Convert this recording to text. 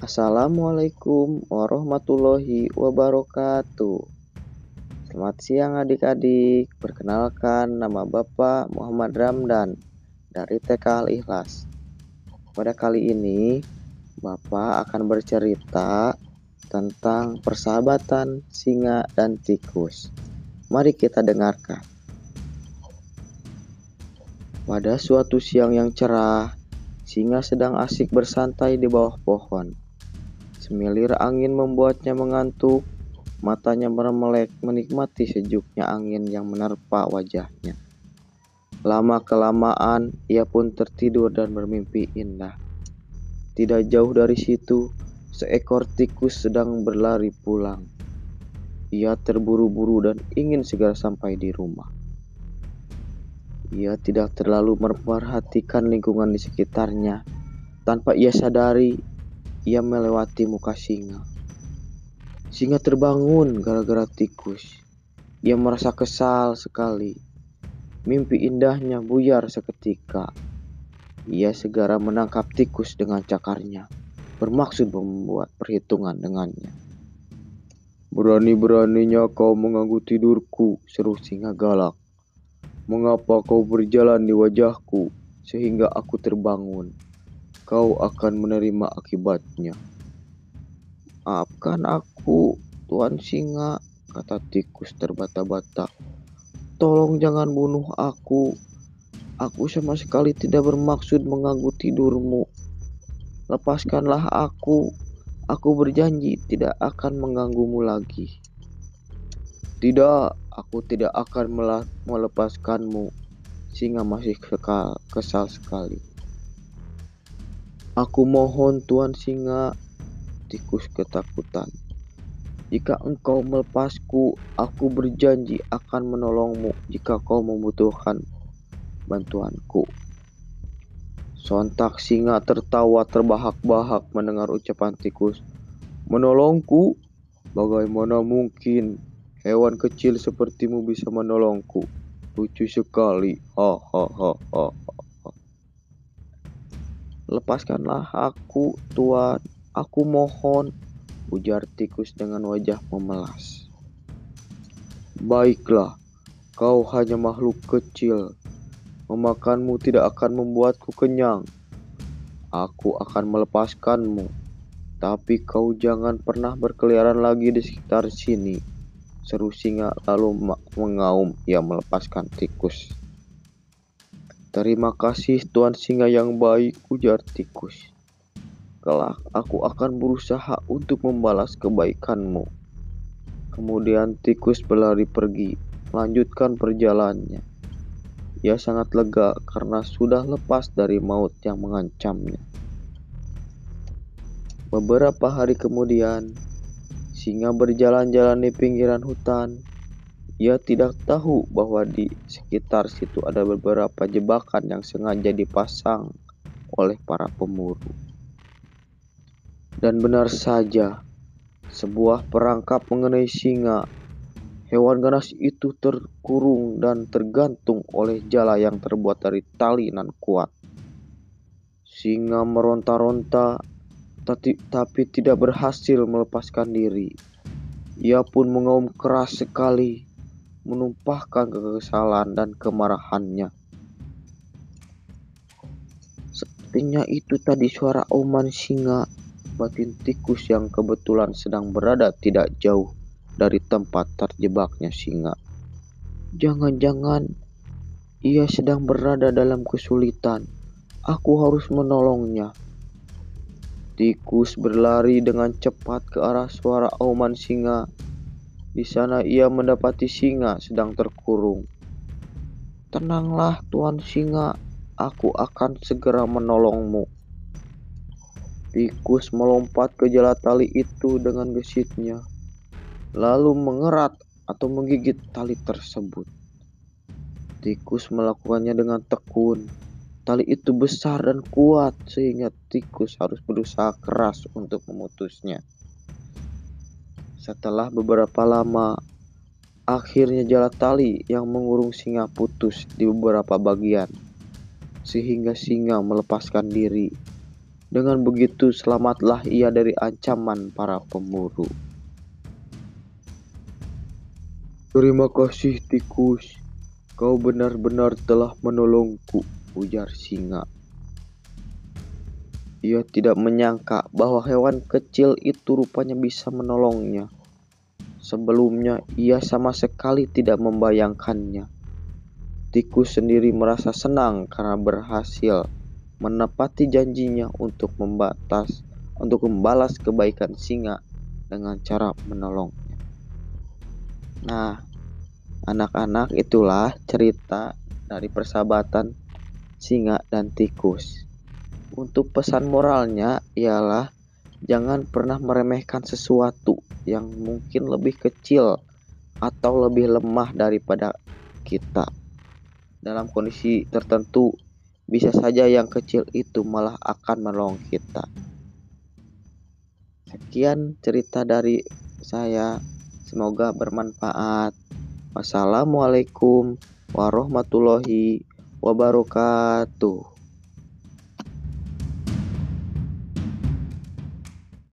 Assalamualaikum warahmatullahi wabarakatuh. Selamat siang adik-adik. Perkenalkan nama Bapak Muhammad Ramdan dari TK Al Ikhlas. Pada kali ini Bapak akan bercerita tentang persahabatan singa dan tikus. Mari kita dengarkan. Pada suatu siang yang cerah, singa sedang asik bersantai di bawah pohon. Semilir angin membuatnya mengantuk, matanya meremelek menikmati sejuknya angin yang menerpa wajahnya. Lama-kelamaan ia pun tertidur dan bermimpi indah. Tidak jauh dari situ, seekor tikus sedang berlari pulang. Ia terburu-buru dan ingin segera sampai di rumah. Ia tidak terlalu memperhatikan lingkungan di sekitarnya. Tanpa ia sadari, ia melewati muka singa. Singa terbangun gara-gara tikus. Ia merasa kesal sekali. Mimpi indahnya buyar seketika. Ia segera menangkap tikus dengan cakarnya, bermaksud membuat perhitungan dengannya. Berani-beraninya kau mengganggu tidurku, seru singa galak. Mengapa kau berjalan di wajahku sehingga aku terbangun? Kau akan menerima akibatnya. Maafkan aku, Tuan Singa, kata tikus terbata-bata. Tolong jangan bunuh aku. Aku sama sekali tidak bermaksud mengganggu tidurmu. Lepaskanlah aku. Aku berjanji tidak akan mengganggumu lagi. Tidak, aku tidak akan melepaskanmu. Singa masih kesal sekali. Aku mohon Tuan Singa, tikus ketakutan. Jika engkau melepasku, aku berjanji akan menolongmu jika kau membutuhkan bantuanku. Sontak singa tertawa terbahak-bahak mendengar ucapan tikus. Menolongku? Bagaimana mungkin hewan kecil sepertimu bisa menolongku? Lucu sekali. Ha ha ha ha. Lepaskanlah aku, Tuan. Aku mohon, ujar tikus dengan wajah memelas. Baiklah, kau hanya makhluk kecil. Memakanmu tidak akan membuatku kenyang. Aku akan melepaskanmu, tapi kau jangan pernah berkeliaran lagi di sekitar sini. Seru singa lalu mengaum ia melepaskan tikus. Terima kasih Tuan Singa yang baik, ujar tikus. Kelak aku akan berusaha untuk membalas kebaikanmu. Kemudian tikus berlari pergi, melanjutkan perjalanannya. Ia sangat lega karena sudah lepas dari maut yang mengancamnya. Beberapa hari kemudian, singa berjalan-jalan di pinggiran hutan ia tidak tahu bahwa di sekitar situ ada beberapa jebakan yang sengaja dipasang oleh para pemburu. Dan benar saja, sebuah perangkap mengenai singa. Hewan ganas itu terkurung dan tergantung oleh jala yang terbuat dari tali nan kuat. Singa meronta-ronta, tapi, tidak berhasil melepaskan diri. Ia pun mengaum keras sekali menumpahkan kekesalan dan kemarahannya. Sepertinya itu tadi suara oman singa batin tikus yang kebetulan sedang berada tidak jauh dari tempat terjebaknya singa. Jangan-jangan ia sedang berada dalam kesulitan. Aku harus menolongnya. Tikus berlari dengan cepat ke arah suara auman singa di sana ia mendapati singa sedang terkurung. Tenanglah Tuan Singa, aku akan segera menolongmu. Tikus melompat ke jala tali itu dengan gesitnya, lalu mengerat atau menggigit tali tersebut. Tikus melakukannya dengan tekun. Tali itu besar dan kuat sehingga tikus harus berusaha keras untuk memutusnya. Setelah beberapa lama, akhirnya jala tali yang mengurung singa putus di beberapa bagian, sehingga singa melepaskan diri. Dengan begitu, selamatlah ia dari ancaman para pemburu. Terima kasih, tikus. Kau benar-benar telah menolongku, ujar singa. Ia tidak menyangka bahwa hewan kecil itu rupanya bisa menolongnya. Sebelumnya, ia sama sekali tidak membayangkannya. Tikus sendiri merasa senang karena berhasil menepati janjinya untuk membatas untuk membalas kebaikan singa dengan cara menolongnya. Nah, anak-anak itulah cerita dari persahabatan singa dan tikus. Untuk pesan moralnya ialah jangan pernah meremehkan sesuatu yang mungkin lebih kecil atau lebih lemah daripada kita. Dalam kondisi tertentu, bisa saja yang kecil itu malah akan menolong kita. Sekian cerita dari saya, semoga bermanfaat. Wassalamualaikum warahmatullahi wabarakatuh.